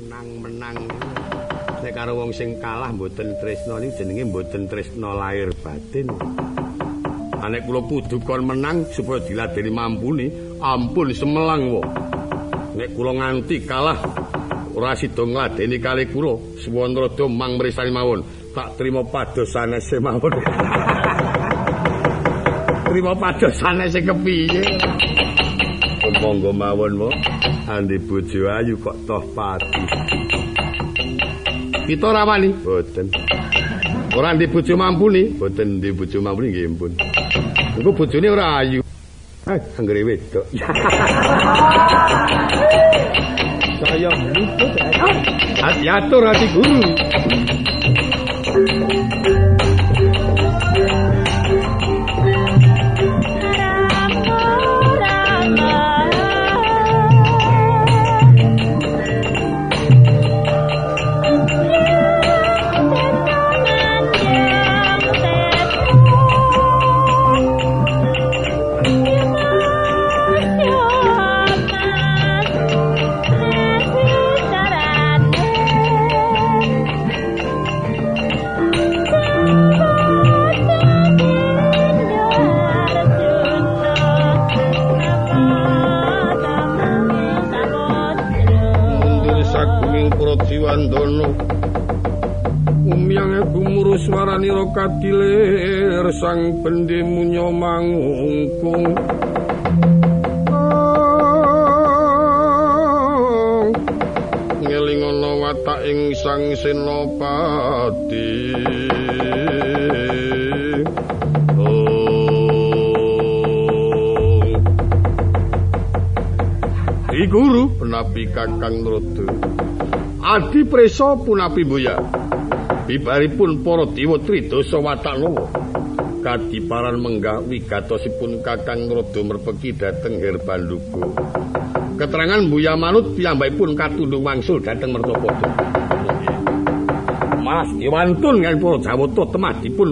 menang-menang. Nek karo wong sing kalah mboten tresna niku jenenge mboten tresna lahir batin. Nek kula kudu kon menang supaya diladeni mampuni ampun semelang wo nek kula nganti kalah ora sida ngladeni kali kula Suwandrada mang mrisani mawon. Tak trima padosane semawon trima padosane sing kepiye? Monggo mawon mo andi bojo ayu kok toh pati. Kita rawani boten. Ora ndi bojo mampuni boten ndi bojo mampuni nggih ampun iku bojone ora ayu. Eh anggere wedok. Saya hati atur hati guru sang bendhe munyo mangungkung ngeling ana watak ing sang senopati. Di guru penapi kakang nurutu Adi preso punapi buya. Bibaripun para dewa tridasa watanawa kadiparan menggah wigatosipun Kakang Rada merpeki dhateng Herbanduga keterangan Buya Manut piyambakipun katundung wangsul dhateng Mertapada. Mas Dewantun kan para Jawata temah dipun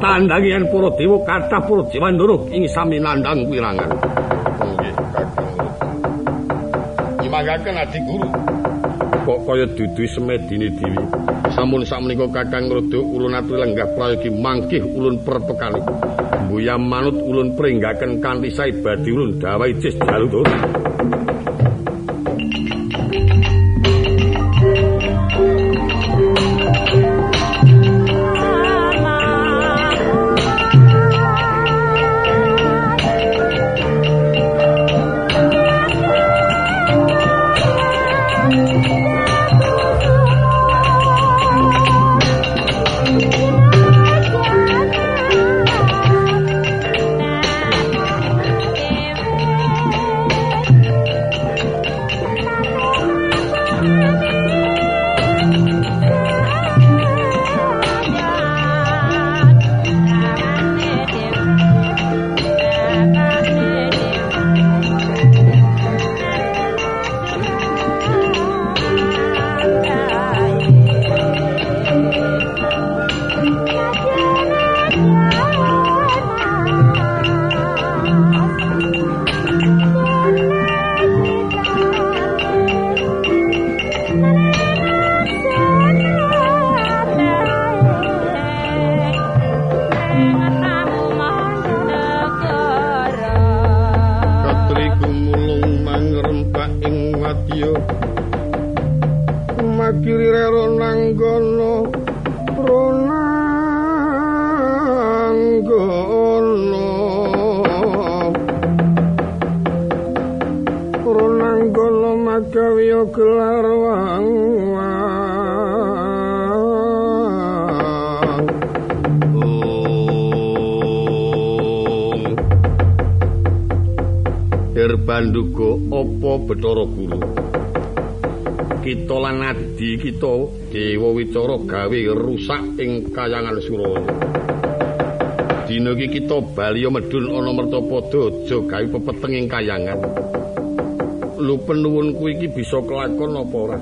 tandangi para dewa kathah para Dewandara ing sami nandhang wirangan. Nggih Kakang Imagaken adi guru. Kok kaya dudu semedine dewi sampun sakmenika Kakang Rada ulun aturi lenggah prayogi mangkih ulun perpekali Buya manut ulun pringgaken kanthi sae badhe ulun dawahi cis jalu Banduga apa Bathara Guru? Kita lan adi kita Dewa Wicara gawe rusak ing kayangan Suraya. Dina iki kita bali medun ana Mertapada aja gawe pepeteng ing kayangan. Lu penuwunku iki bisa kelakon apa ora?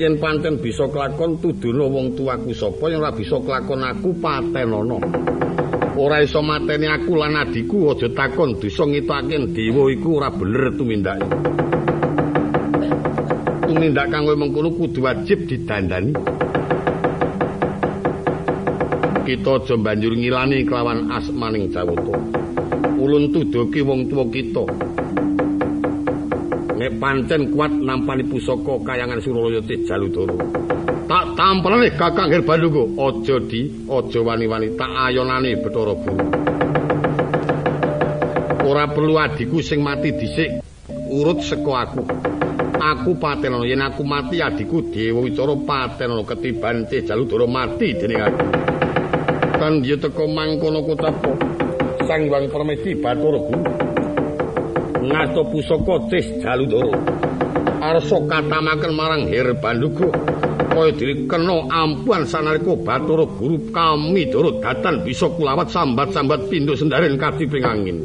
Yen pancen bisa kelakon tuduna wong tuaku sapa? Yen ora bisa kelakon aku patenana ora iso mateni aku lan adiku aja takon dosa ngitake dewa iku ora bener tumindake tumindak kang kowe mengkono kudu wajib didandani. Kita aja banjur ngilani kelawan asmaning Jawata. Ulun tuduhke wong tuwa kita. Nek pancen kuat nampani pusaka kayangan Suralaya Jaludara. Tak tampelane Kakang Herbanduga, aja di, aja wani-wani tak ayonane Bathara Guru. Ora perlu adiku sing mati dhisik, urut saka aku. Aku patenono yen aku mati adikku Dewa Wicara patenono ketiban Cih Jaludara mati dening aku. Kan dia teko mangkono kotapa. Sang Hyang Permedi Bathara Guru. Ngasta pusaka Cih Jaludara. Arsa katamaken marang Herbanduga. Kaya diri kena ampuan sanalika Bathara Guru kami durut datan bisa kulawat sambat-sambat pindho sendaren kadiping angin.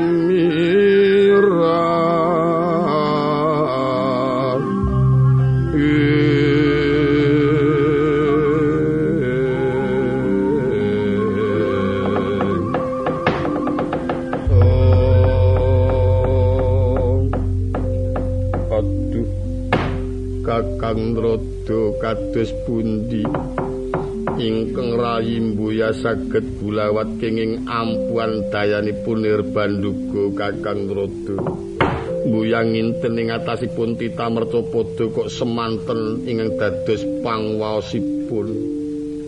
saged bulawat kenging ampuan dayanipun Nirbanduga Kakang Rodo. Mbuyang inten ing atasipun tita mercapada kok semanten ingkang dados pangwaosipun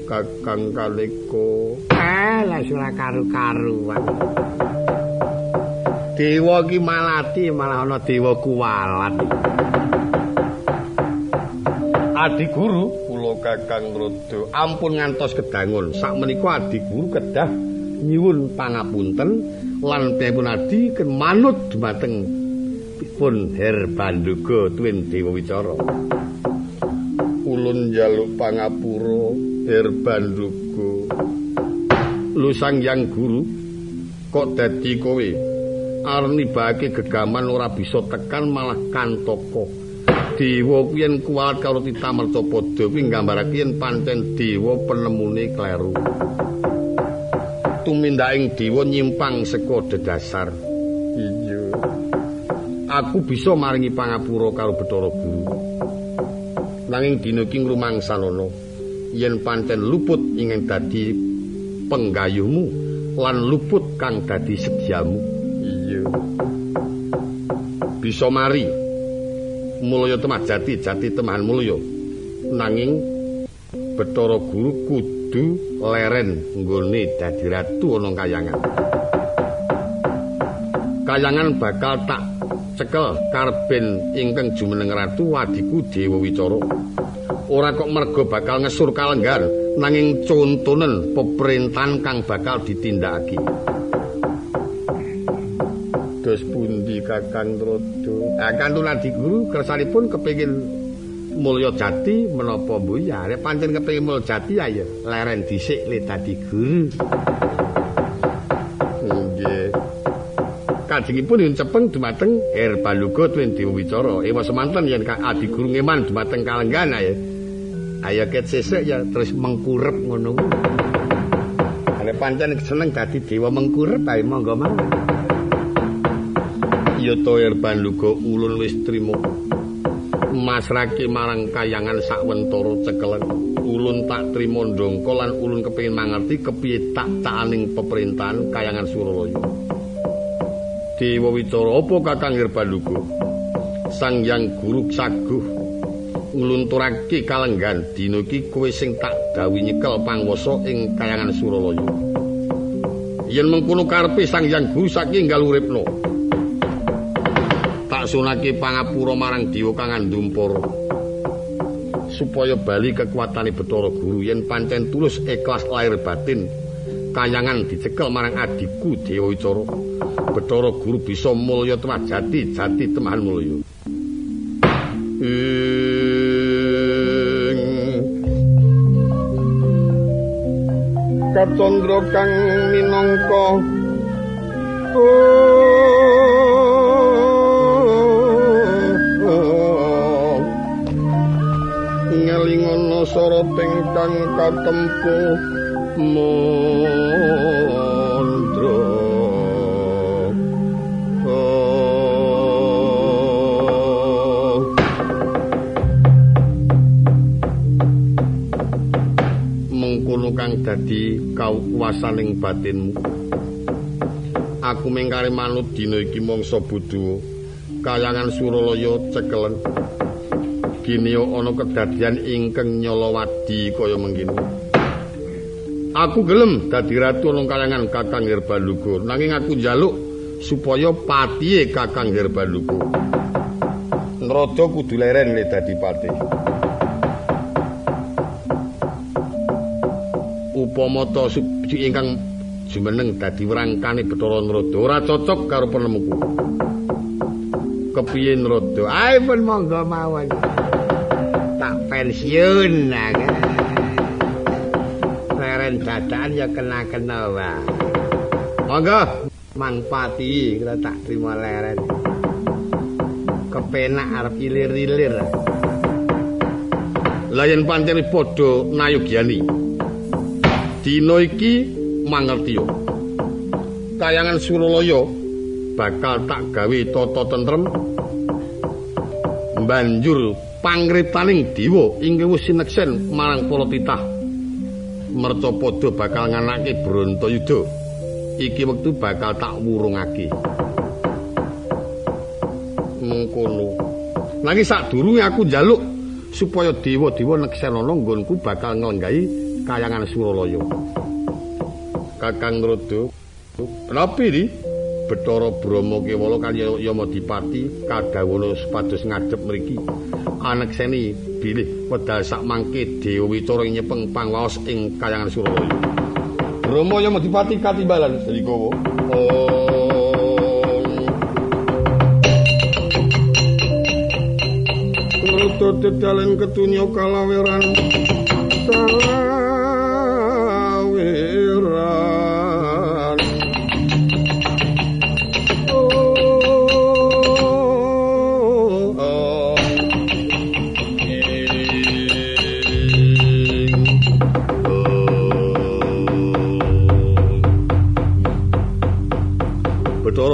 Kakang Kaleko. Ah, lah ora karu-karuan. Dewa ki malati malah ana dewa kuwalat. Adi guru. Kakang Rodo ampun ngantos kedangun. Sak menika adi guru kedah nyuwun pangapunten lan piyambun adi manut dumateng pun Her Banduga tuwin Dewa Wicara. Ulun njaluk pangapura Her Banduga lu sang yang guru kok dadi kowe? Arni bagi gegaman ora bisa tekan malah kantoko dewa yen kuwat karo titamerta padha kuwi nggambarake yen pancen dewa penemune kleru. Tumindaking dewa nyimpang saka dedasar. Iya. Aku bisa maringi pangapura karo Bathara Guru. Nanging dina iki ngrumangsanono yen pancen luput ingin dadi penggayumu lan luput kang dadi sediamu. Iya. Bisa mari mulya temah jati jati temahan mulya. Nanging Bathara Guru kudu leren nggone dadi ratu ana kayangan. Kayangan bakal tak cekel karben ingkang jumeneng ratu wadiku Dewa Wicara. Ora kok mergo bakal ngesur kalenggan nanging contonen pemerintahan kang bakal ditindakake Kakang Trodo Kakang Tunadi Guru kersanipun kepengin mulya jati menapa mbuh ya nek pancen kepengin mulya jati ya leren dhisik le dadi guru. Nggih. Kajengipun yen cepeng dumateng Herbaluga tuwin Dewa Wicara ewa semanten yen Adi Guru ngeman dumateng Kalenggan ya ayo ket sesuk ya terus mengkurep ngono. Nek pancen seneng dadi dewa mengkurep ae monggo mawon Yata Erban Luga ulun wis trima masrake marang kayangan sakwentara cekelen ulun tak trima ndongko lan ulun kepengin mangerti kepiye tak taaning pemerintahan kayangan Suralaya. Dewa Wicara apa Kakang Erban Luga Sang Yang Guru Saguh nglunturake kalenggan dina iki kowe sing tak dawuhi nyekel pangwasa ing kayangan Suralaya. Yen mengkono karepe Sang Yang Guru saking enggal uripna sunake pangapura marang dewa kang andumpara supaya bali kekuatane Bathara Guru yen pancen tulus ikhlas lahir batin kayangan dicekel marang adiku Dewa Wicara. Bathara Guru bisa mulya temah jati jati temahan mulya. Katondra kang minangka oh ngelingono soroting kang katempu mondro mengkono kang dadi kawasaning batinmu. Aku mengkari manut dina iki mangsa budhu kayangan suralaya cekelen gini ana kedadian ingkang nyolowadi kaya mengkini. Aku gelem dadi ratu ana kayangan Kakang Herbaluga, nanging aku njaluk supaya patihe Kakang Herbaluga. Nrada kudu leren le dadi pati. Upama ta ingkang jumeneng dadi wrangkane Bathara Nrada ora cocok karo penemuku. Kepiye Nrada? Ae pun monggo mawon. Tak pensiun leren dadaan ya kena-kena wah monggo manfaati kita tak terima leren. Kepenak arep ilir-ilir. Layan pancen padha nayogyani dina iki mangertiyo kayangan suralaya bakal tak gawe tata tentrem. Banjur pangriptaning dewa inggih wis sineksen marang para titah. Mercapada bakal nganake Brantayuda iki wektu bakal tak wurungake. Mengkono. Nanging sadurunge aku njaluk supaya dewa-dewa neksen ana nggonku bakal nglenggahi kayangan Suralaya. Kakang Nrada Kenapa ini? Bathara Brahma Kewala kaliyan Yamadipati kadhawana supados ngadhep mriki. Anekseni bilih wedal sak mangke Dewa Wicara nyepeng pangwaos ing Kayangan Suralaya. Brahma Yamadipati katimbalan Salikawa. Rata dedalen ketunya kalaweran.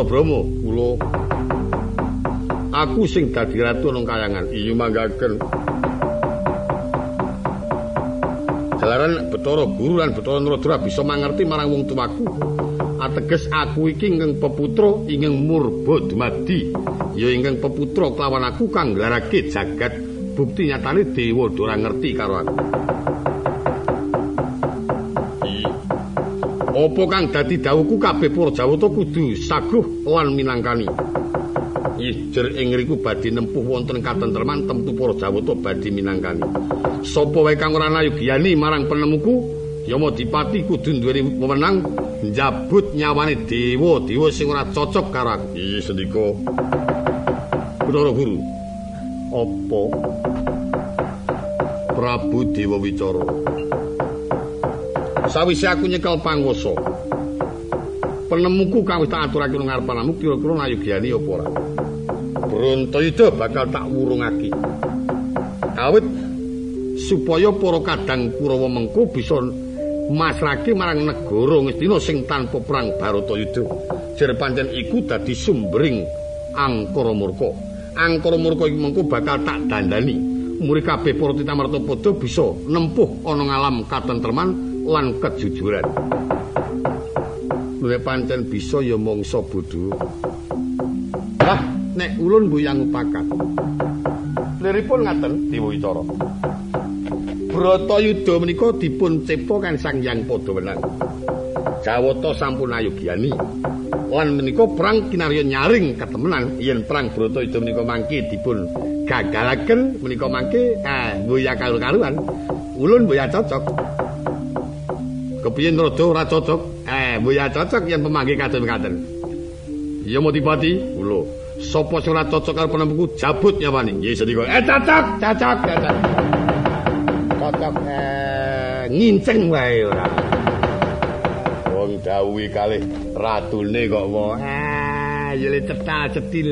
Bromo, kula aku sing dadi ratu nang kayangan. Iya manggaken. Jalaran Bathara Guru lan Bathara Nradra bisa mangerti marang wong tuaku. ateges aku iki ingkang peputra ingkang murba dumadi ya ingkang peputra kelawan aku kang nglarake jagat bukti nyatane dewa ora ngerti karo aku Apa kang dadi dawuhku kabeh para Jawata kudu saguh lan minangkani. Ijer ing riku badhe nempuh wonten katentreman temtu para Jawata badhe minangkani. Sapa wae kang ora nayugiyani marang penemuku, Yama Dipati kudu duweni wewenang njabut nyawane dewa, dewa sing ora cocok karo aku. Iya sendika. Bathara Guru. Apa Prabu Dewa Wicara? Sawise aku nyekel panguwasa penemuku kang wis tak aturake nang ngarepanmu kira-kira nayogyani apa ora? Brontayuda bakal tak wurungake. Awit supaya para kadang Kurawa mengko bisa masrake marang negara Ngastina sing tanpa perang Baratayuda jer pancen iku dadi sumbering angkara murka. Angkara murka iku mengko bakal tak dandani. Murid kabeh para titamarta padha bisa nempuh ana ngalam katentreman lan kejujuran. Nek pancen bisa ya mangsa bodho. Lah, nek ulun mbuyang upakat. Liripun ngaten Dewa Wicara. Bratayuda menika dipun cipta kan Sang Hyang Padawenang. Jawata sampun ayogyani. Lan menika perang kinarya nyaring katemenan yen perang Bratayuda menika mangke dipun gagalaken menika mangke eh mbuya karu-karuan. Ulun mbuya cocok. Kepiye rada ora cocok eh mbuya cocok yen pemanggi kadhen kaden iya motipati kula sapa sing ora cocok karo penempuku jabut nyawani. Nggih sedika eh cocok cocok cocok cocok eh nginceng wae ora. Wong dawuhi kalih ratune kok wae eh yele cetal cetil.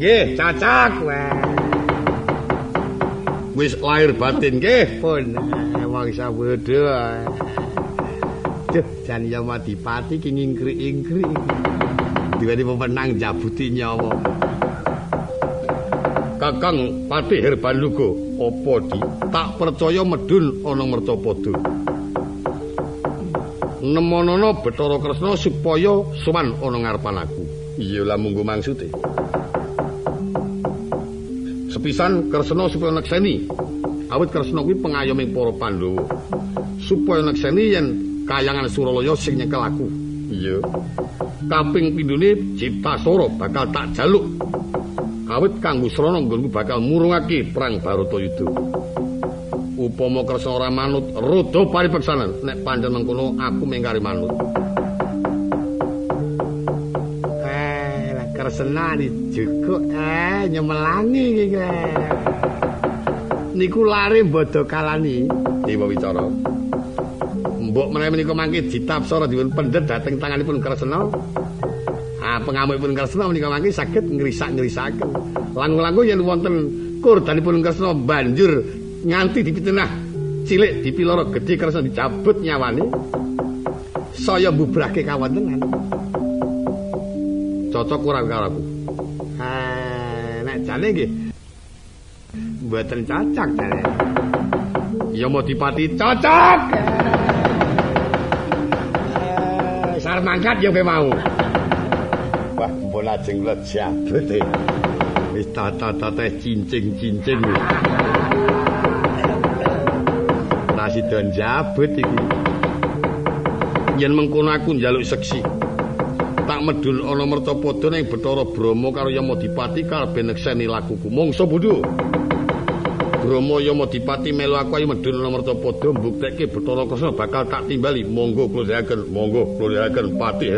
Nggih cocok wae. Wis lahir batin nggih pun wong sabodho Duh, jan Yamadipati ki ngingkri-ingkri iki. Diweni pemenang jabuti nyawa. Kakang Pati Herbaluga, apa di tak percaya medun ana mercapada. Nemonono Bathara Kresna supaya suman ana ngarepan aku. Iya lah munggo maksude. Sepisan Kresna supaya nekseni. Awit Kresna kuwi pengayoming para Pandhawa. Supaya nekseni yen kayangan Suralaya sing nyekel aku. Iya. Kaping pindhone Citasara bakal tak jaluk. Awit kanggo srana nggonku bakal murungake perang Baratayuda. Upama Kresna ora manut rada paripeksanan nek pancen mengkono aku mengkari manut. Eh, lah Kresna dijukuk eh nyemelangi iki. Niku lare bodho kalani Dewa Wicara. mbok menawi menika mangke ditapsara dipun pendet dhateng tanganipun Kresna. Ah pengamukipun Kresna menika mangke saged ngrisak-ngrisaken. Langkung-langkung yen wonten kurdanipun Kresna banjur nganti dipitenah cilik dipiloro gedhe Kresna dicabut nyawane. Saya mbubrake kawontenan. Cocok ora karo aku. Ah nek jane nggih mboten cocok jane. Ya mau dipati cocok. Sar mangkat ya mau. Wah, mbon ajeng lejabet e. Wis tata-tata cincing-cincing. Nasi don jabut iki. Yen mengkono aku njaluk seksi. Tak medul ana mertapada ning Bathara Brahma karo Yamadipati kalbe nekseni lakuku. Mongso bodho. Brahma Yamadipati melu aku ayo medun ana mertapada mbuktekke Bathara Kresna bakal tak timbali. Monggo dhehaken, monggo dhehaken Pati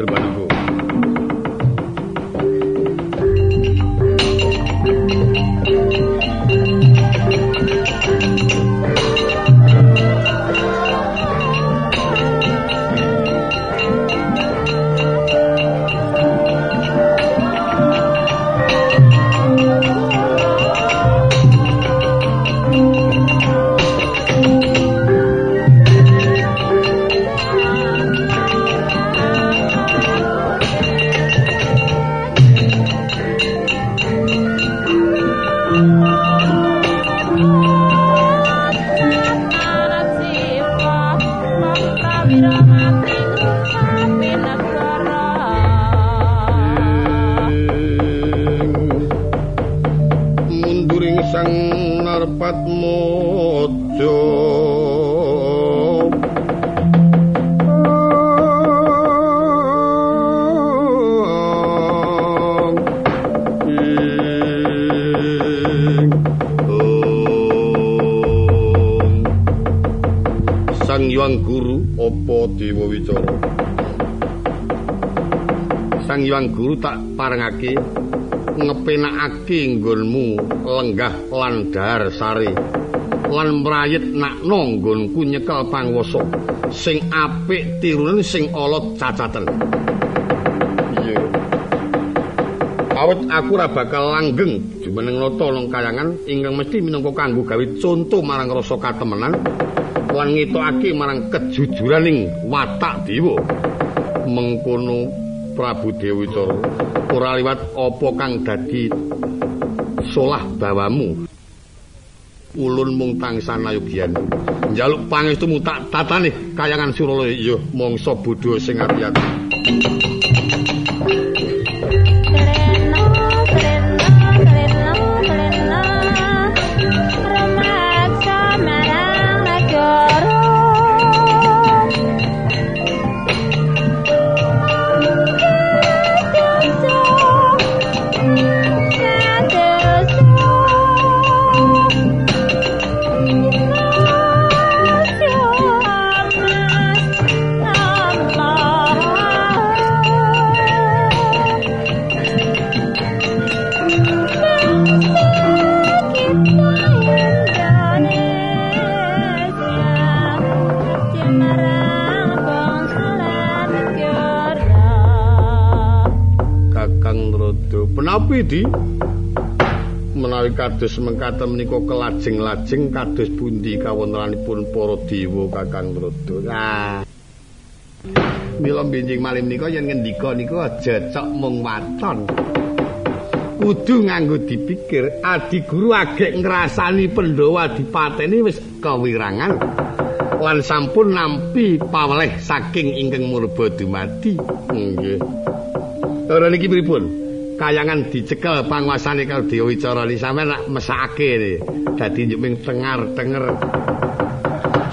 Guru tak parengake ngepenakake nggonmu lenggah lan dahar sari lan mrayit nakno nggonku nyekel pangwasa sing apik tirunen sing ala cacaten. Iya. Awet aku ora bakal langgeng jumeneng nata long kayangan ingkang mesti minangka kanggo gawe conto marang rasa katemenan lan ngetokake marang kejujuraning watak dewa. Mengkono Prabu Dewi Coro ora liwat apa kang dadi solah bawamu? Ulun mung tangsan ayogyan njaluk pangestumu tak tatane kayangan Suralaya. Ya mangsa bodho sing ati-ati kados mengkate menika kelajeng-lajeng kados pundi kawontenanipun para dewa Kakang Rodo. Nah. Mila benjing malih menika yen ngendika niku aja cok mung waton. Kudu nganggo dipikir, adi guru agek ngrasani Pandhawa dipateni wis kawirangan lan sampun nampi paweleh saking ingkang murba dumadi. Nggih. Ora niki pripun? Kayangan dicekel panguasane karo Dewa Wicara. Li sampean nak mesake dadi njuk ming tengar-tenger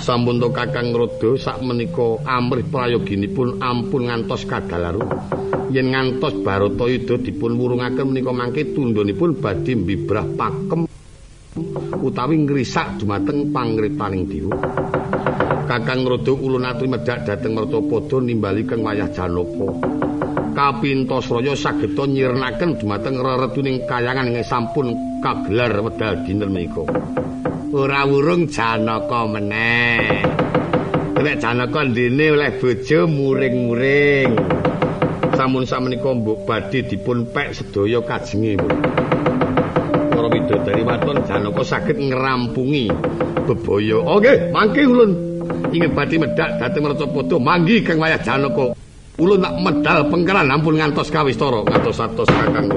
sampun to Kakang Rodo sak menika amrih prayoginipun ampun ngantos kadalaru yen ngantos Barata Yuda dipun wurungaken menika mangke tundhonipun badhe mbibrah pakem utawi ngrisak dumateng pangripaning Dewa Kakang Rodo ulun aturi medhak dhateng Mertapada nimbali keng wayah Janaka Kapintasraya sageta nyirnaken dumateng reretuning kayangan ing sampun kagelar wedal dinten menika. Ora wurung Janaka meneh. Nek Janaka ndene oleh bojo muring-muring. Sampun samenika mbok badhe dipun pek sedaya kajenge. Para widodari waton Janaka saged ngrampungi bebaya. Oh nggih, mangke ulun ingin badhe medhak dhateng Mercapada manggi kang wayah Janaka. ulun tak medal pengkeran ampun ngantos kawistara ngantos atos kakang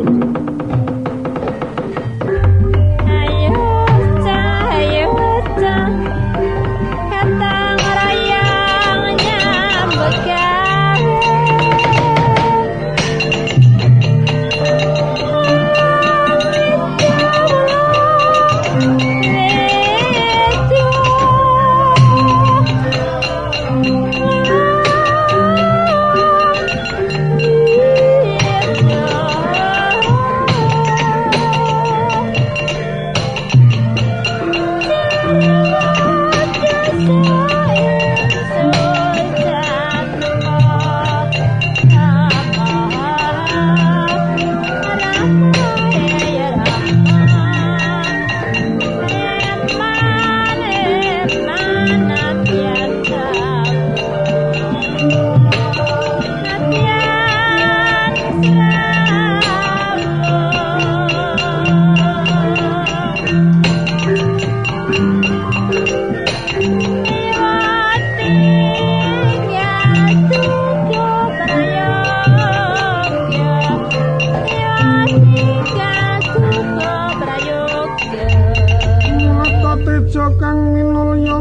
kang minulya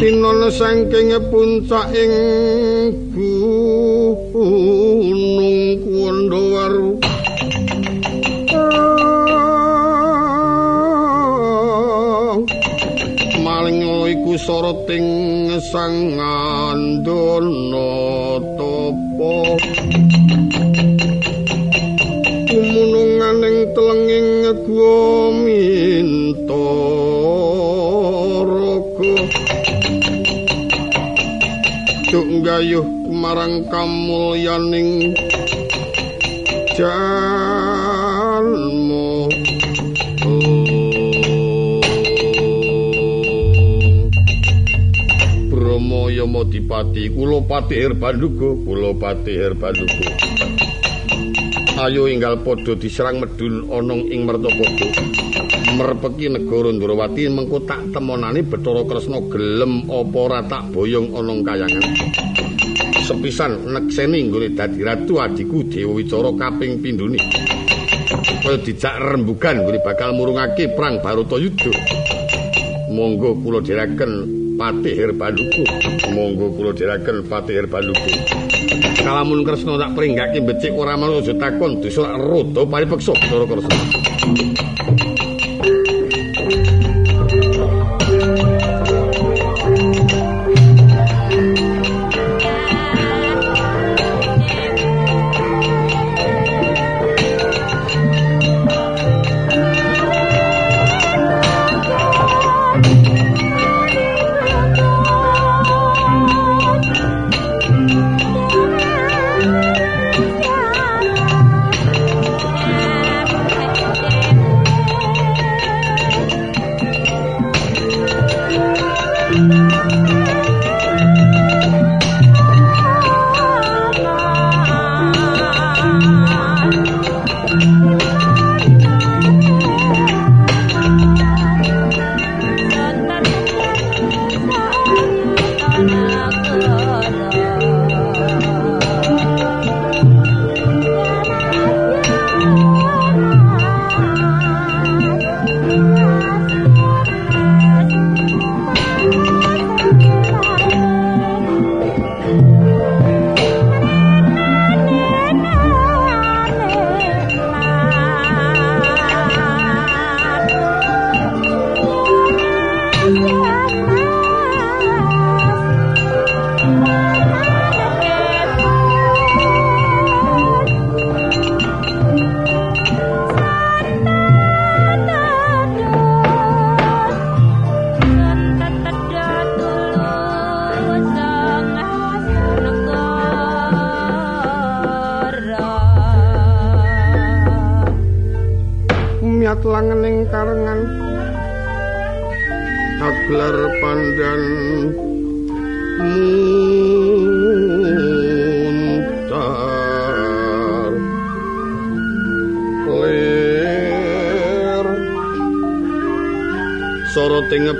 tinon saking puncak ing gunung kundawaru maling iku soroting sang andana tapa. Umunungan ing telenging gua minto rogo duk gayuh marang kamulyaning jalmo Bromo Yamadipati kula Pati Herbanduga kula Pati Ayo inggal padha diserang medun ana ing Mertapada merpeki negara Ndrawati mengko tak temonane Bathara Kresna gelem apa ora tak boyong ana kayangan sepisan nekseni nggone dadi ratu adiku Dewa Wicara kaping pindhone. Kaya dijak rembugan nggone bakal murungake perang Baratayuda. Monggo kula dherekaken Patih Herbaluku. Monggo kula dherekaken Patih Herbaluku. Kalamun Kresna tak pringgake becik ora mau aja takon dosa rada paripeksa Bathara Kresna.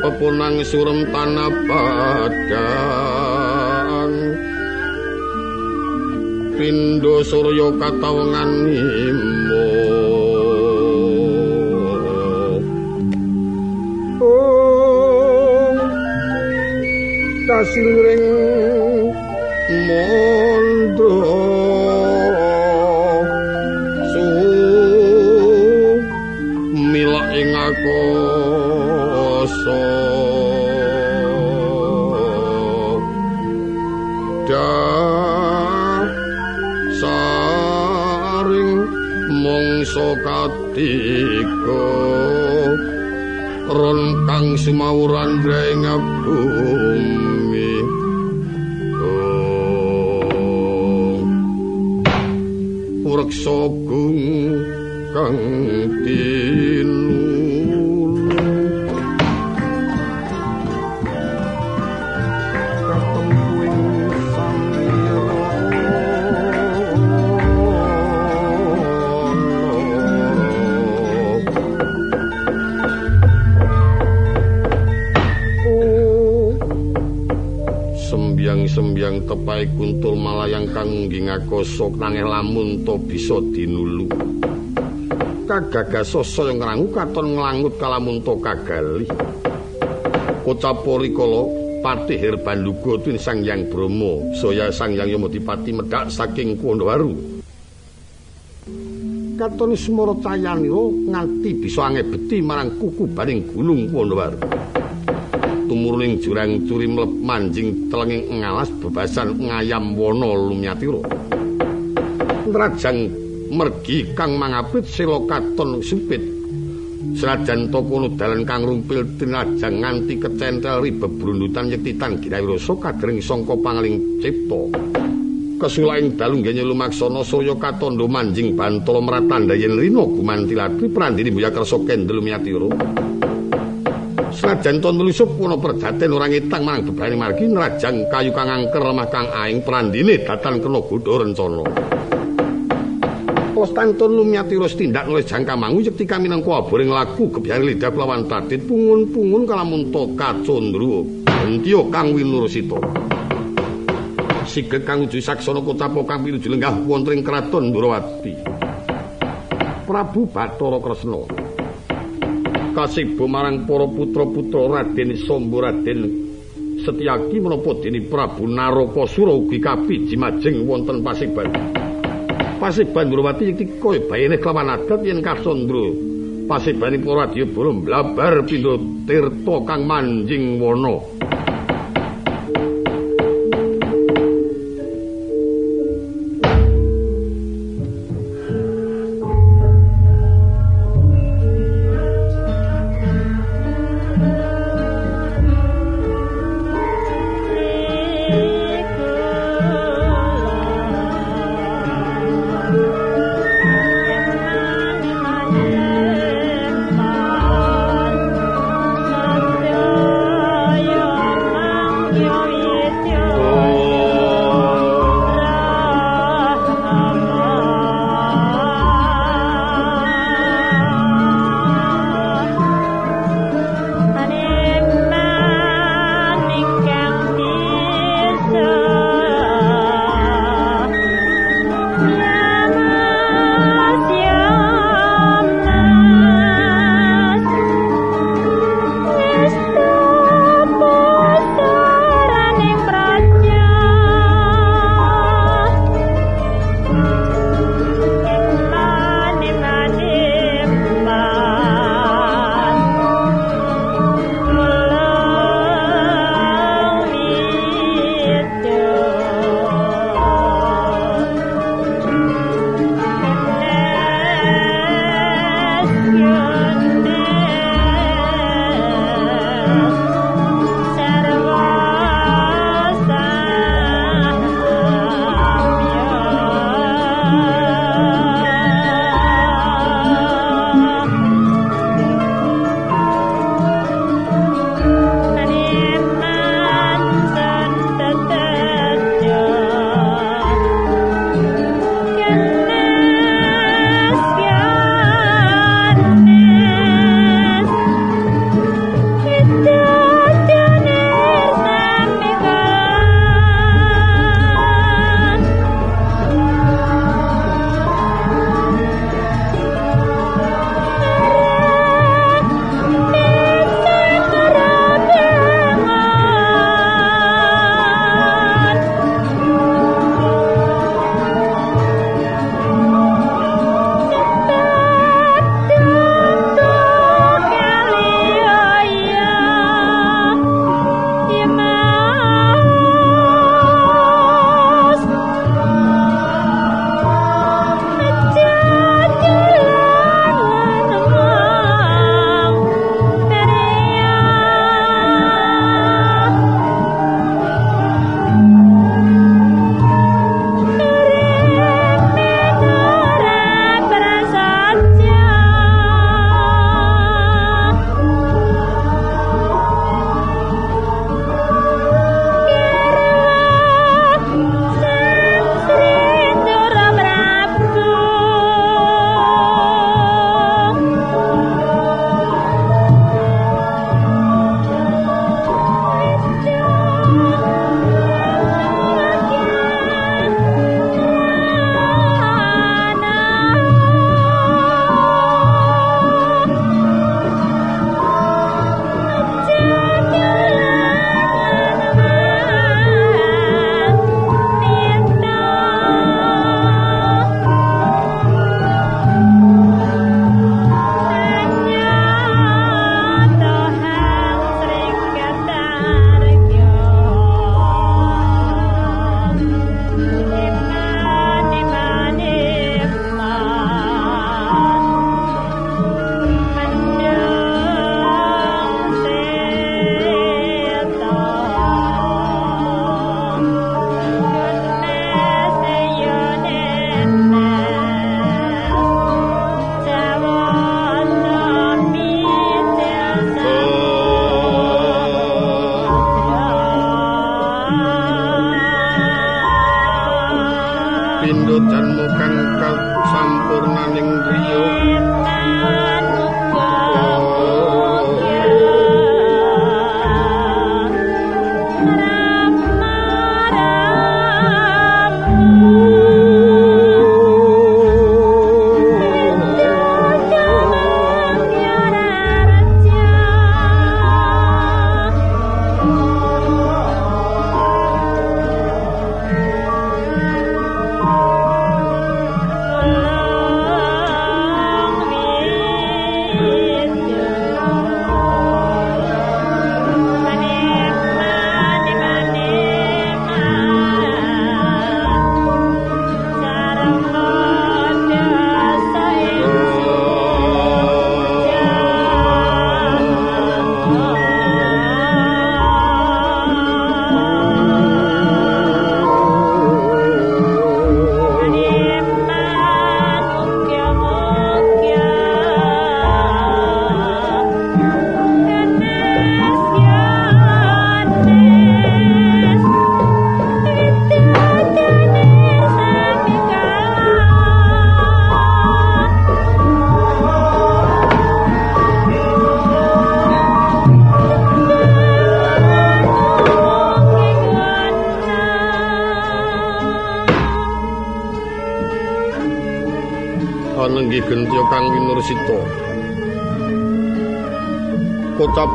Pepunang surem tanah padang. Pindo surya katawengan imo kasiring mondo su ron kang sumawuran ing bumi oh. Reksa kang tepai kuntul malayang kang ngingakasa nanging lamun to bisa dinulu kagagasasa yang ngrangu katon nglangut kalamun to kagali kocapori kala patih herbanduga tin sang yang bromo saya sang yang yamadipati medhak saking kondowaru katon semara cayanira nganti bisa angebeti marang kuku baning gunung kondowaru tumurning jurang curi mlep manjing telenging ngalas bebasan ngayam wana lumyatira nrajang mergi kang mangapit sila katon supit Senajan tokono dalan kang rumpil tinajang nganti kecentel ribe brundutan yektitan girawi rasa kadring sangka pangaling cipta. Kesulaing dalu nggene lumaksana saya katondo manjing bantala mratanda yen rina gumantilati prandini buya kersa kendel miyatira. Senajan ton nulisup ana perjaten ora ngitang marang bebrane margi nrajang kayu kang angker lemah kang aing prandine datan kena godha rencana. Konstantin lumiatira tindak nulis jangka mangu yekti kami nang kuaboring laku gebyane lidah kelawan tadit pungun-pungun kalamun to kacondro entio kang winurusita sigek kang uju saksana kota kang pinuju lenggah wonten ing kraton Durawati. Prabu Bathara Kresna kasibo marang para putra-putra Raden Samba Raden Setyaki menapa dene Prabu Narakasura ugi kabiji majeng wonten Pasiban. Pasiban Durawati iki kaya bayane kelawan adat yen kasandra. Pasibane para radya bolo blabar pindha tirta kang manjing wana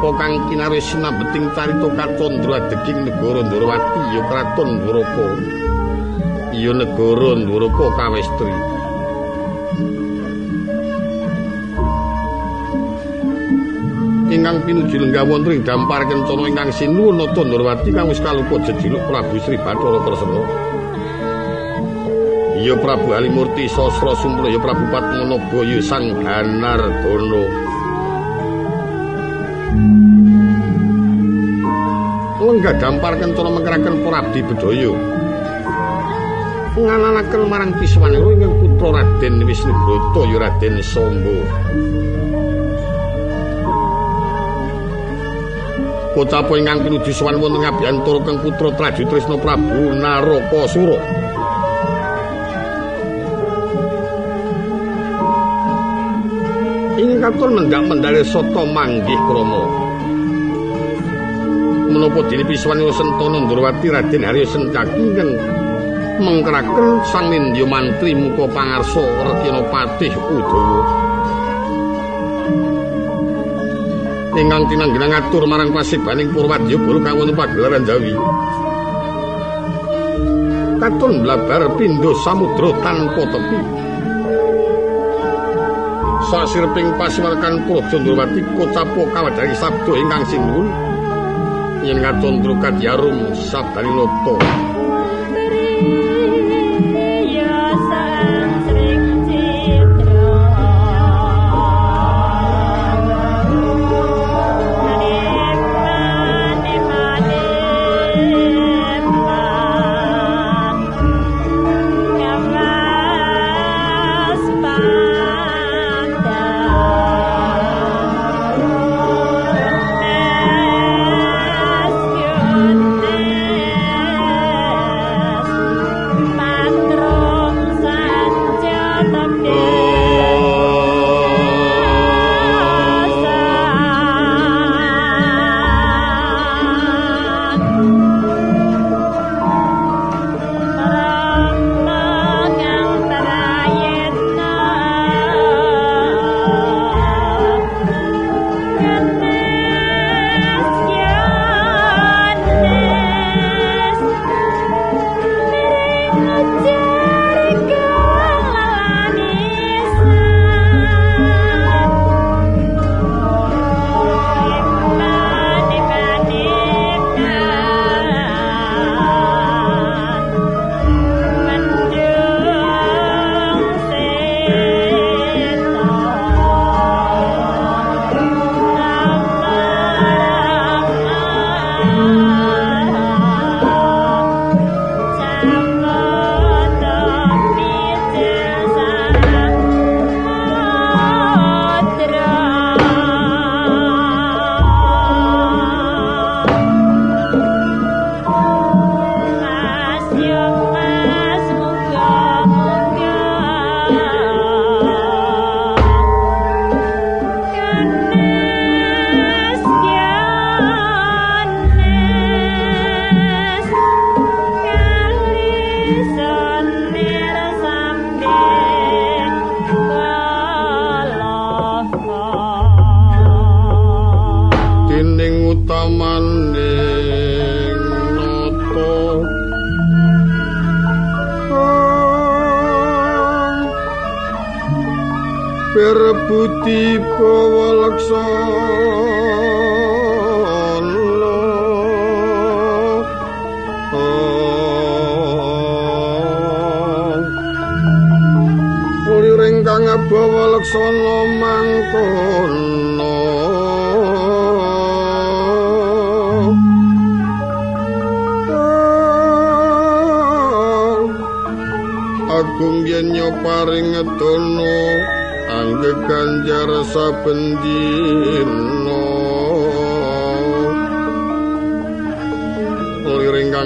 Kocapa kang kinarya sinambeting carita Kacandra adeging negara Ndrawati ya kraton Dwaraka ya negara Dwaraka kawestri ingkang pinuju lenggah wonten ing dampar kencana ingkang sinuwun nata Ndrawati kang wis kalupa jejuluk Prabu Sri Bathara Kresna. Ya Prabu Halimurti Sasra Sumpra ya Prabu Padmanaba ya Sang Ganardana. Lenggah dampar kencana mengkeraken Prabdi Bedaya. Ngananaken marang Kiswanira ingkang putra Raden Wisnubrata ya Raden Samba. Kocapa ingkang pinuju sowan wonten ngabiyantara Kang Putra Traju Trisna Prabu Narakasura. Ingkang katon mendak mendale soto manggih krama. Menapa dene piswanira Sentana Ndrawati Raden Harya Sencaki ingkang mengkeraken Sang Nindya Mantri muka pangarsa Rekina Patih Udawa. ingkang tinanggena ngatur marang pasibaning Purwadya Bala kang wonten pagelaran Jawi. Katon blabar pindho samudra tanpa tepi. Sasirping pasiwarkan Praja Ndrawati kocapo kawadari sabda ingkang sinuwun yen katon drukat yarum sabdani nata. Budi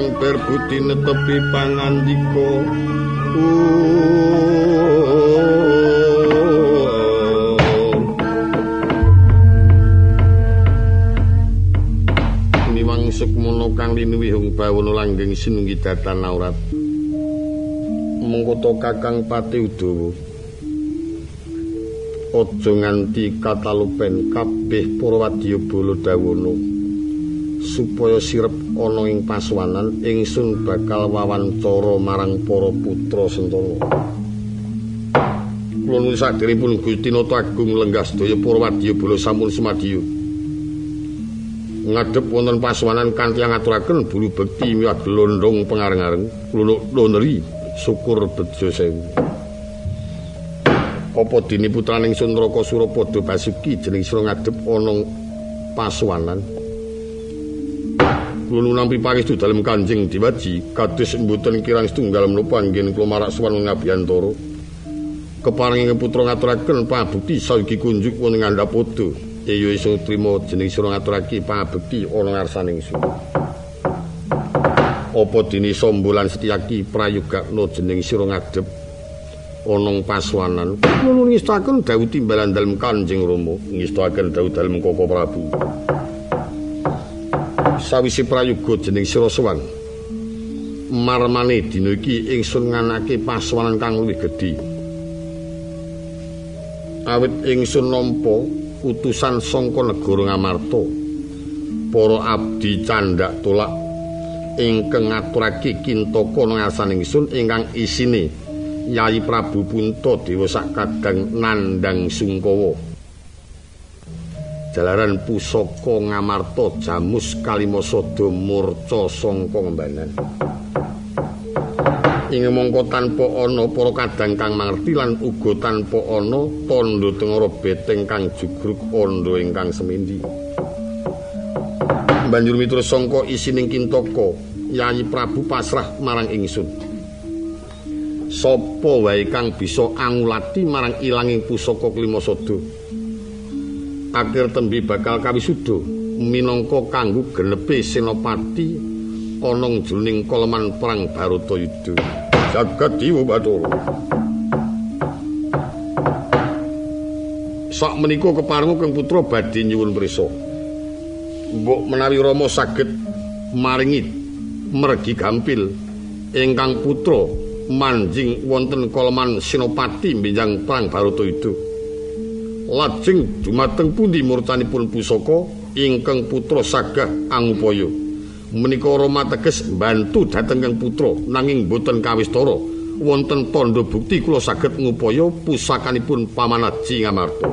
kang berbuti netepi pangandika. Niwang sukmono kang linuwi hung bawono langgeng sinunggi datan aurat. Mengkoto kakang pati udawa. Aja nganti katalupen kabeh para wadya bala dawono supaya sirep ana ing paswanan ingsun bakal wawancara marang para putra sentara kula nuwun saderepun Gusti Nata Agung lenggah sedaya para wadya bala sampun sumadya ngadep wonten paswanan kanthi ngaturaken bulu bekti miwah glondong pengareng-areng. Kula neri syukur bejo sewu. Apa dini putraning Sunraka Surapada Basuki jeneng sira ngadep ana paswanan kula nampi pangestu dalem Kanjeng Diwaji kados mboten kirang setunggal menapa anggen kula marak sowan ngabiyantara keparinging putra ngaturaken pabukti saugi kunjuk wonten ngandhapada ya iso trima jeneng sira ngaturake pabukti ana ngarsaning ingsun. Apa dini sombolan setiaki prayogakna jeneng sira ngadep onong paswanan kula ngestaken dawuh timbalan dalem Kanjeng Rama. Ngestaken dawuh dalem Koko Prabu sawise prayoga jeneng sira sowan marmane dina iki ingsun nganake paswanan kang luwih gedhe awit ingsun nampa utusan saka negara Ngamarta para abdi candak tolak ingkang ngaturake kintaka ngasaning ingsun ingkang isine Yayi Prabu Punta Dewa Sakadang nandang Sungkawa. Jalaran pusaka ngamarta jamus kalimasada murca sangka ngembanan. Ing mongko tanpa ana para kadang kang mangerti lan uga tanpa ana tandha tengara beteng kang jugruk anda ingkang semindi. Banjur miturut sangka isining kintaka, Yayi Prabu pasrah marang ingsun. sapa wae kang bisa angulati marang ilanging pusaka klimasada akhir tembi bakal kawisuda. Minangka kanggo genepe senopati ana jroning koleman perang Baratayuda jagat dewa bathara. Sak menika keparenga kang putra badhe nyuwun prisa mbok menawi Rama saged maringi mergi gampil ingkang putra manjing wonten koloman Sinopati mbinjang perang Baratayuda. Lajeng dumateng pundi murcanipun pusaka ingkang putra sagah angupaya. Menika Rama teges bantu dhateng kang putra nanging boten kawistara wonten tandha bukti kula saged ngupaya pusakanipun pamanaji ngamarta.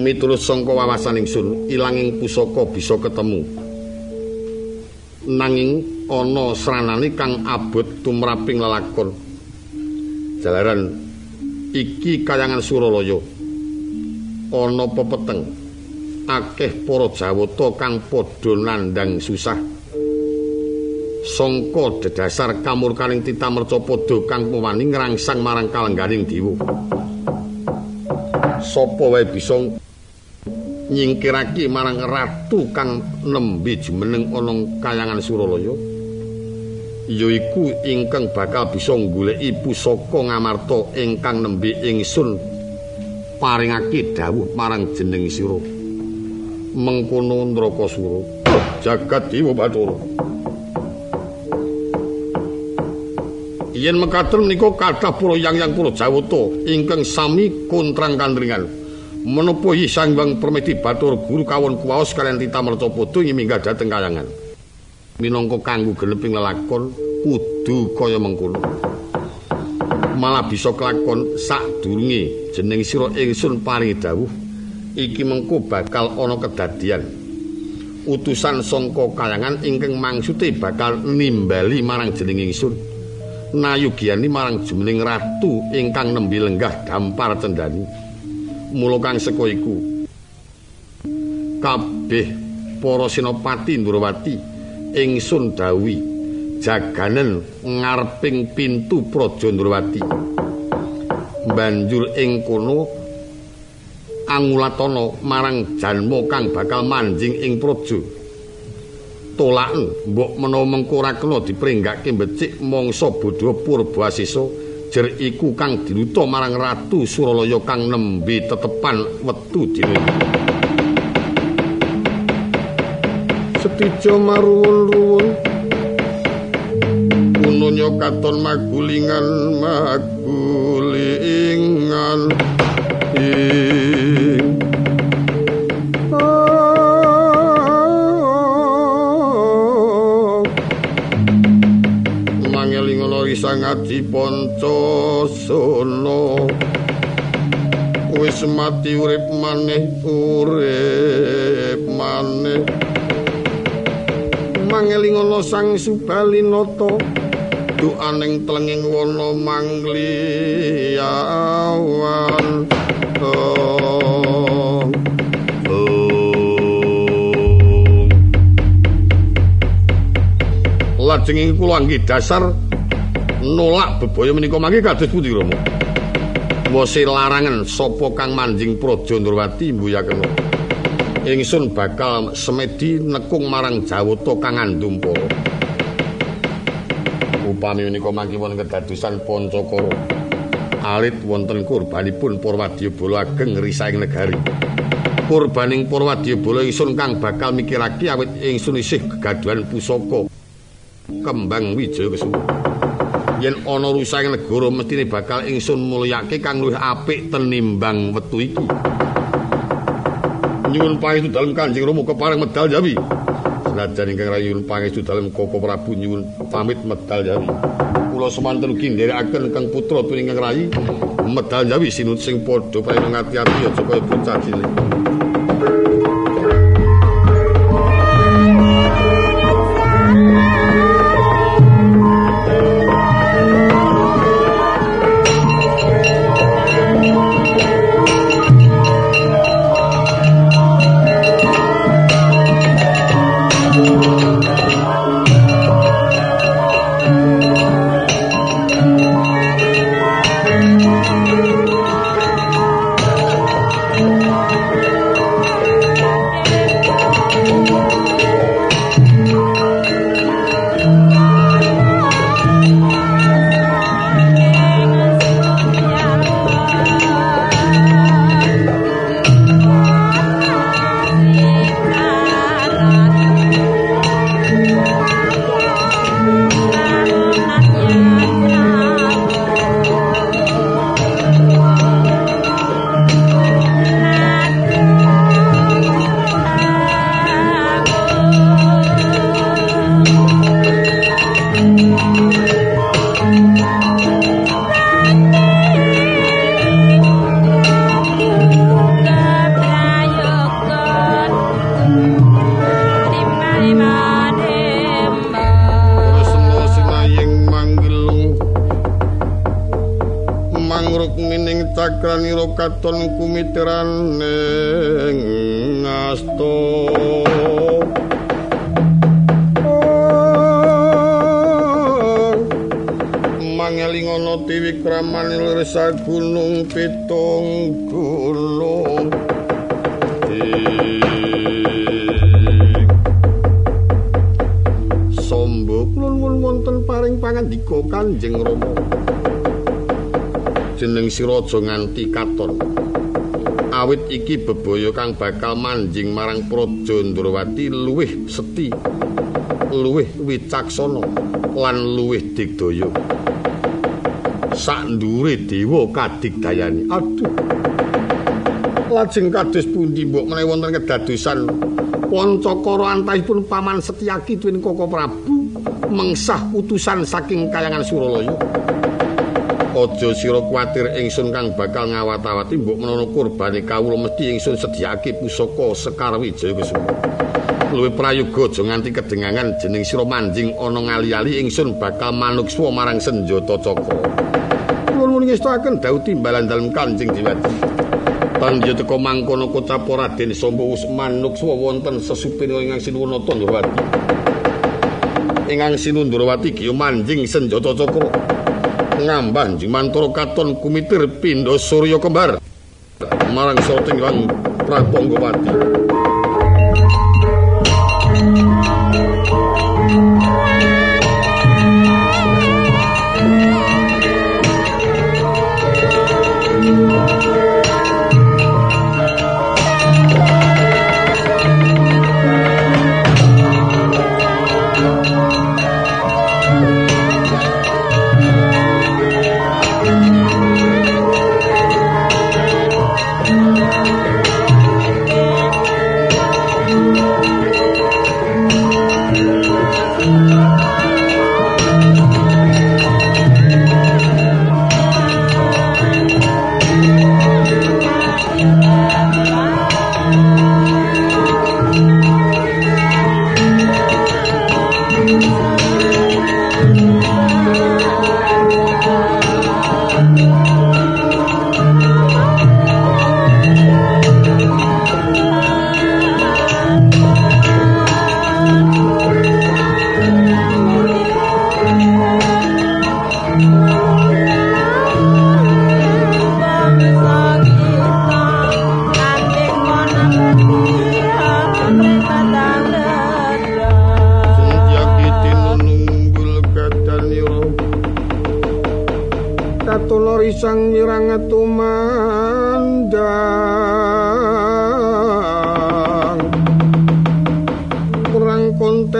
Miturut sangka wawasan ingsun, ilanging pusaka bisa ketemu. Nanging ana sranane kang abot tumraping lelakon. Jalaran iki kayangan Suralaya. Ana pepeteng akeh para Jawata kang padha nandang susah. Sangka dedasar kamurkaning tita mercapada kang pewani ngrangsang marang kalengganing dewa. Sapa wae bisa nyingkirake marang ratu kang nembe jumeneng ana kayangan Suralaya? Yaiku ingkang bakal bisa nggoleki pusaka ngamarta ingkang nembe ingsun paringake dawuh marang jeneng sira. Mengkono Ndrakasura jagat dewa bathara. Yen mekaten menika kathah para yang-yang para jawata ingkang sami kontrang kandringan. Menapa Sang Hyang Permeti Bathara Guru kawon kuwaos kalian tita mercapada minggah dhateng kayangan minangka kanggo geneping lelakon kudu kaya mengkono. Malah bisa kelakon sadurunge jeneng sira ingsun paringi dawuh iki mengko bakal ana kedadian. Utusan sangka kayangan ingkang mangsude bakal nimbali marang jeneng ingsun. Nayugiani marang jumeneng ratu ingkang nembe lenggah dampar cendani mula kang seka iku kabeh para sinopati Ndrawati ingsun dawi jaganen ngarping pintu Praja Ndrawati. Banjur ing kono angulatana marang janma kang bakal manjing ing praja. Tolaken mbok menawa mengko ora kena dipringgake becik mangsa bodha purba asisa jer iku kang diluta marang ratu Suralaya kang nembe tetepan wetu dina setijo maruwun-ruwun ununya katon magulingan magulingan. Sangadi Ponco Sono Wis mati urip maneh urip maneh Mangelingono Sang Subalinata duaning tlenging wana mangliawan. Lajeng kula anggi dasar nolak bebaya menika mangke kados pundi Rama? Wose larangan sapa kang manjing Praja Ndrawati mbuyakena. Ingsun bakal semedi nekung marang Jawata kang andum para. upami menika mangke wonten kedadosan Pancakara. Alit wonten kurbanipun Purwadyabala ageng risaing negari. Kurbaning Purwadyabala ingsun kang bakal mikirake awit ingsun isih gegaduhan pusaka kembang wijaya kesuwun. Yen ana rusaing negara mestine bakal ingsun mulyake kang luwih apik tenimbang wetu iki. Nyuwun paestu dalem Kanjeng Rama kepareng medal jawi. Senajan ingkang rayun pangestu dalem Koko Prabu nyuwun pamit medal jawi. Kula semanten ugi nderekaken kang putra tuwing ingkang rayi medal jawi sinut sing padha paring ngati-ati aja kaya bocah cilik. Katon raja nganti katon. Awit iki bebaya kang bakal manjing marang praja Ndrawati luwih seti luwih wicaksana lan luwih digdaya. Sak ndure dewa kadigdayani. Aduh. Lajeng kados pundi mbok menawi wonten kedadosan? Pancakara antahipun paman Setyaki tuwin Koko Prabu mengsah utusan saking kayangan Suralaya aja sira kuwatir ingsun kang bakal ngawat-awati mbok menawa kurbane kawula mesti ingsun sediake pusaka Sekar Wijaya Kusuma. Luwih prayoga aja nganti kedengangan jeneng sira manjing ana ngali-ali ingsun bakal manukswa marang senjata cakra. Kula nuwun ngestaken dawuh timbalan dalem Kanjeng Diwati. Panjenengan teka mangkono kocap Raden wis manukswa wonten sesupir ingkang sinuwunata Ndrawati. Ingkang sinuwunata iki manjing senjata cakra. ngamban Mantara katon kumitir pindo Surya kembar. Marang soting lang prapongo pati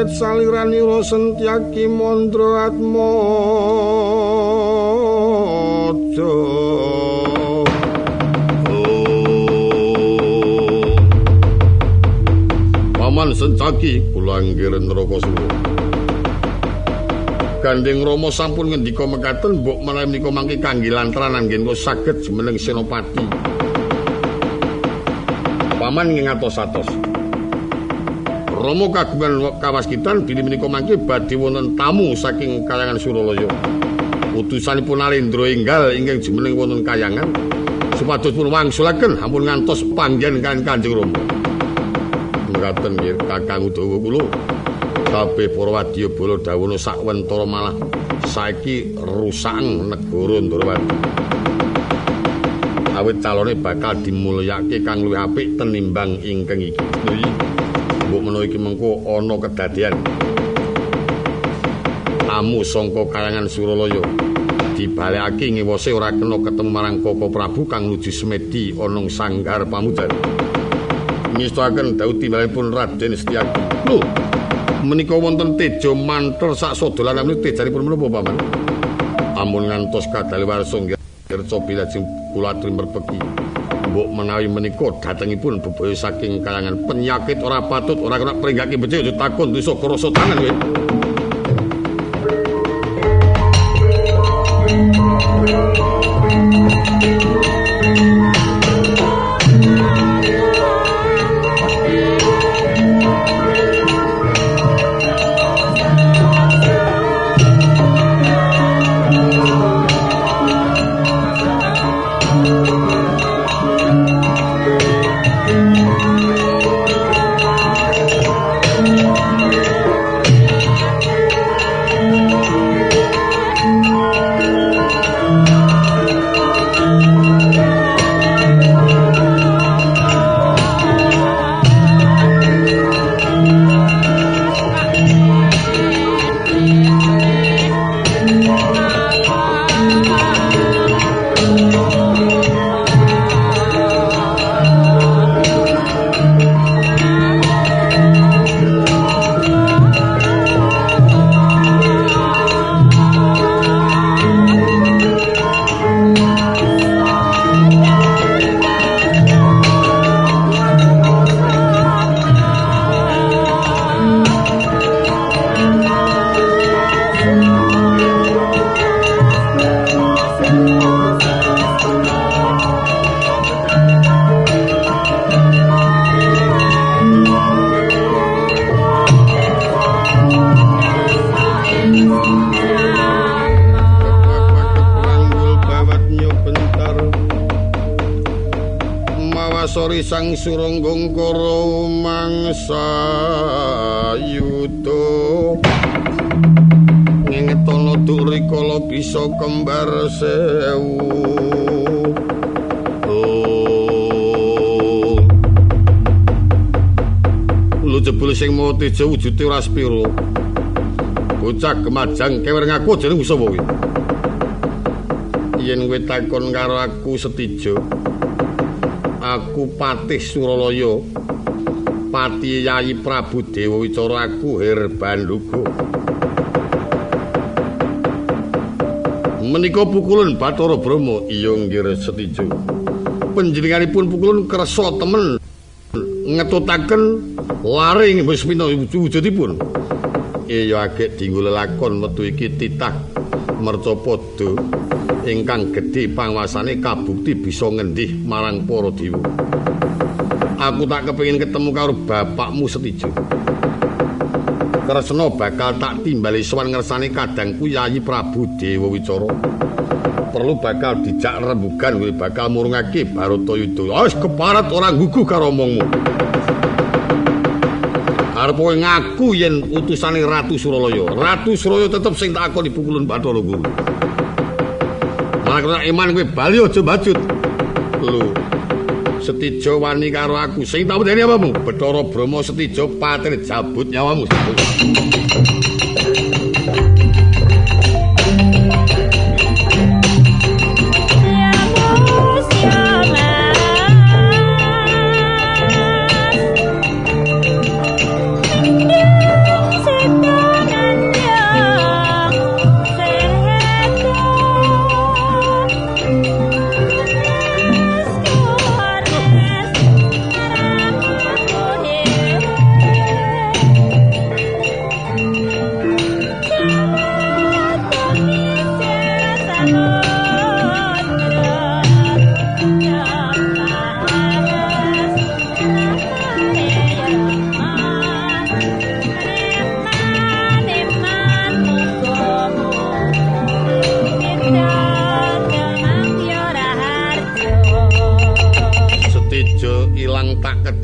perang kontet saliran ira sentyaki mondro atmo Paman sencaki kula anggiren neraka suwa Gandeng Rama sampun ngendika mekaten mbok menawi menika mangke kangge lantranan nggih kok saged jumeneng Senopati. Paman ngingatos atos. Rama kagungan kawaskitan bilih menika mangke badhe wonten tamu saking kayangan Suralaya. Utusanipun Alendra enggal ingkang jumeneng wonten kayangan supados pun wangsulaken ampun ngantos panggen kan Kanjeng Rama. Mekaten nggih Kakang Udawa kula. kabeh para wadya bala dawana sakwentara malah saiki rusang negara Ndrawati. Awit calone bakal dimulyake kang luwih apik tenimbang ingkang iki. Mbok menawa iki mengko ana kedadian. Tamu sangka kayangan Suralaya dibalekake ngiwose ora kena ketemu marang Koko Prabu kang nuju Semedi ana sanggar pamujan. Mistaken daud timbalipun Raden Setyaki. Lho, menika wonten teja mantel sak sodolan menika tejanipun menapa paman amun ngantos kadal warsa ngerca bilajeng kula aturi merpeki mbok menawi menika datengipun bebaya saking kalangan penyakit ora patut ora kena pringgake becik takon dosa krasa tangan kowe sang wujude ora spiro bocah kemajang kewer ngaku jeneng sapa kuwi. Yen kowe takon karo aku setijo aku Patih Suralaya Pati Yayi Prabu Dewa Wicara aku Herbanduga Menika pukulan Bathara Brahma iya nggih setijo. Panjenenganipun pukulan kersa temen ngetutaken laring wis pina wujudipun iya agek dinggo lelakon metu iki titah mercapada ingkang gedhe panguasane kabukti bisa ngendih marang para dewa. Aku tak kepengin ketemu karo bapakmu Setijo. Kresna bakal tak timbali sowan ngersane kadangku Yayi Prabu Dewa Wicara. Perlu bakal dijak rembugan kowe bakal murungake Baratayuda. Wis keparat ora gugu karo omongmu. Arep ngaku yen utusane Ratu Suralaya. Ratu Suralaya tetep sing tak akon dipukulun Bathara Guru. Malah iman kowe bali aja bajut. Lho. Setijo wani karo aku. Sing tak wedeni apamu? Bathara Brahma Setijo patir jabut nyawamu.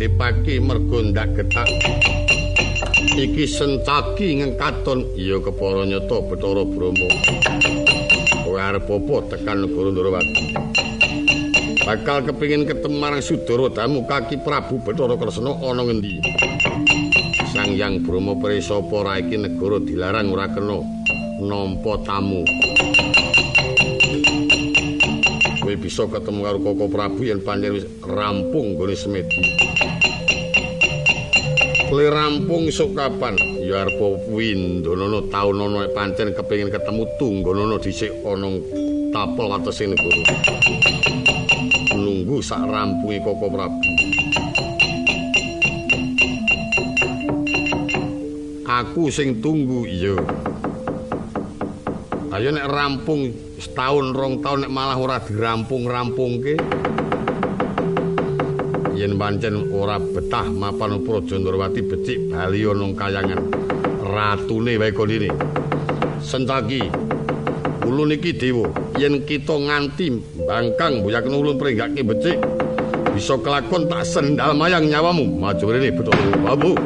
Uripake mergo ndak getak. Iki sencaki ngengkaton iya kepara nyata Bathara Brahma kowe arep apa tekan negara Ndarawati bakal kepingin ketemu marang Sudara Damu kaki Prabu Bathara Kresna ana ngendi? Sang Yang Brahma prisa apa iki negara dilarang ora kena nampa tamu kowe bisa ketemu karo Koko Prabu yen pancen wis rampung gone semedi Kle rampung esuk kapan? Ya arep windonono taunono pancen kepengin ketemu tunggonono dhisik ana tapel watese negara. Nunggu sak rampunge Koko Prabu. Aku sing tunggu iya. Ayo nek rampung setahun rong tahun nek malah ora dirampung-rampungke. yen pancen ora betah mapan Praja Ndrawati becik bali ana kayangan ratune wae kondine. Sentaki ulun iki dewa, yen kita nganti bangkang buyak ulun prenggake becik bisa kelakon tak sendal mayang nyawamu. Maju rene betul babu.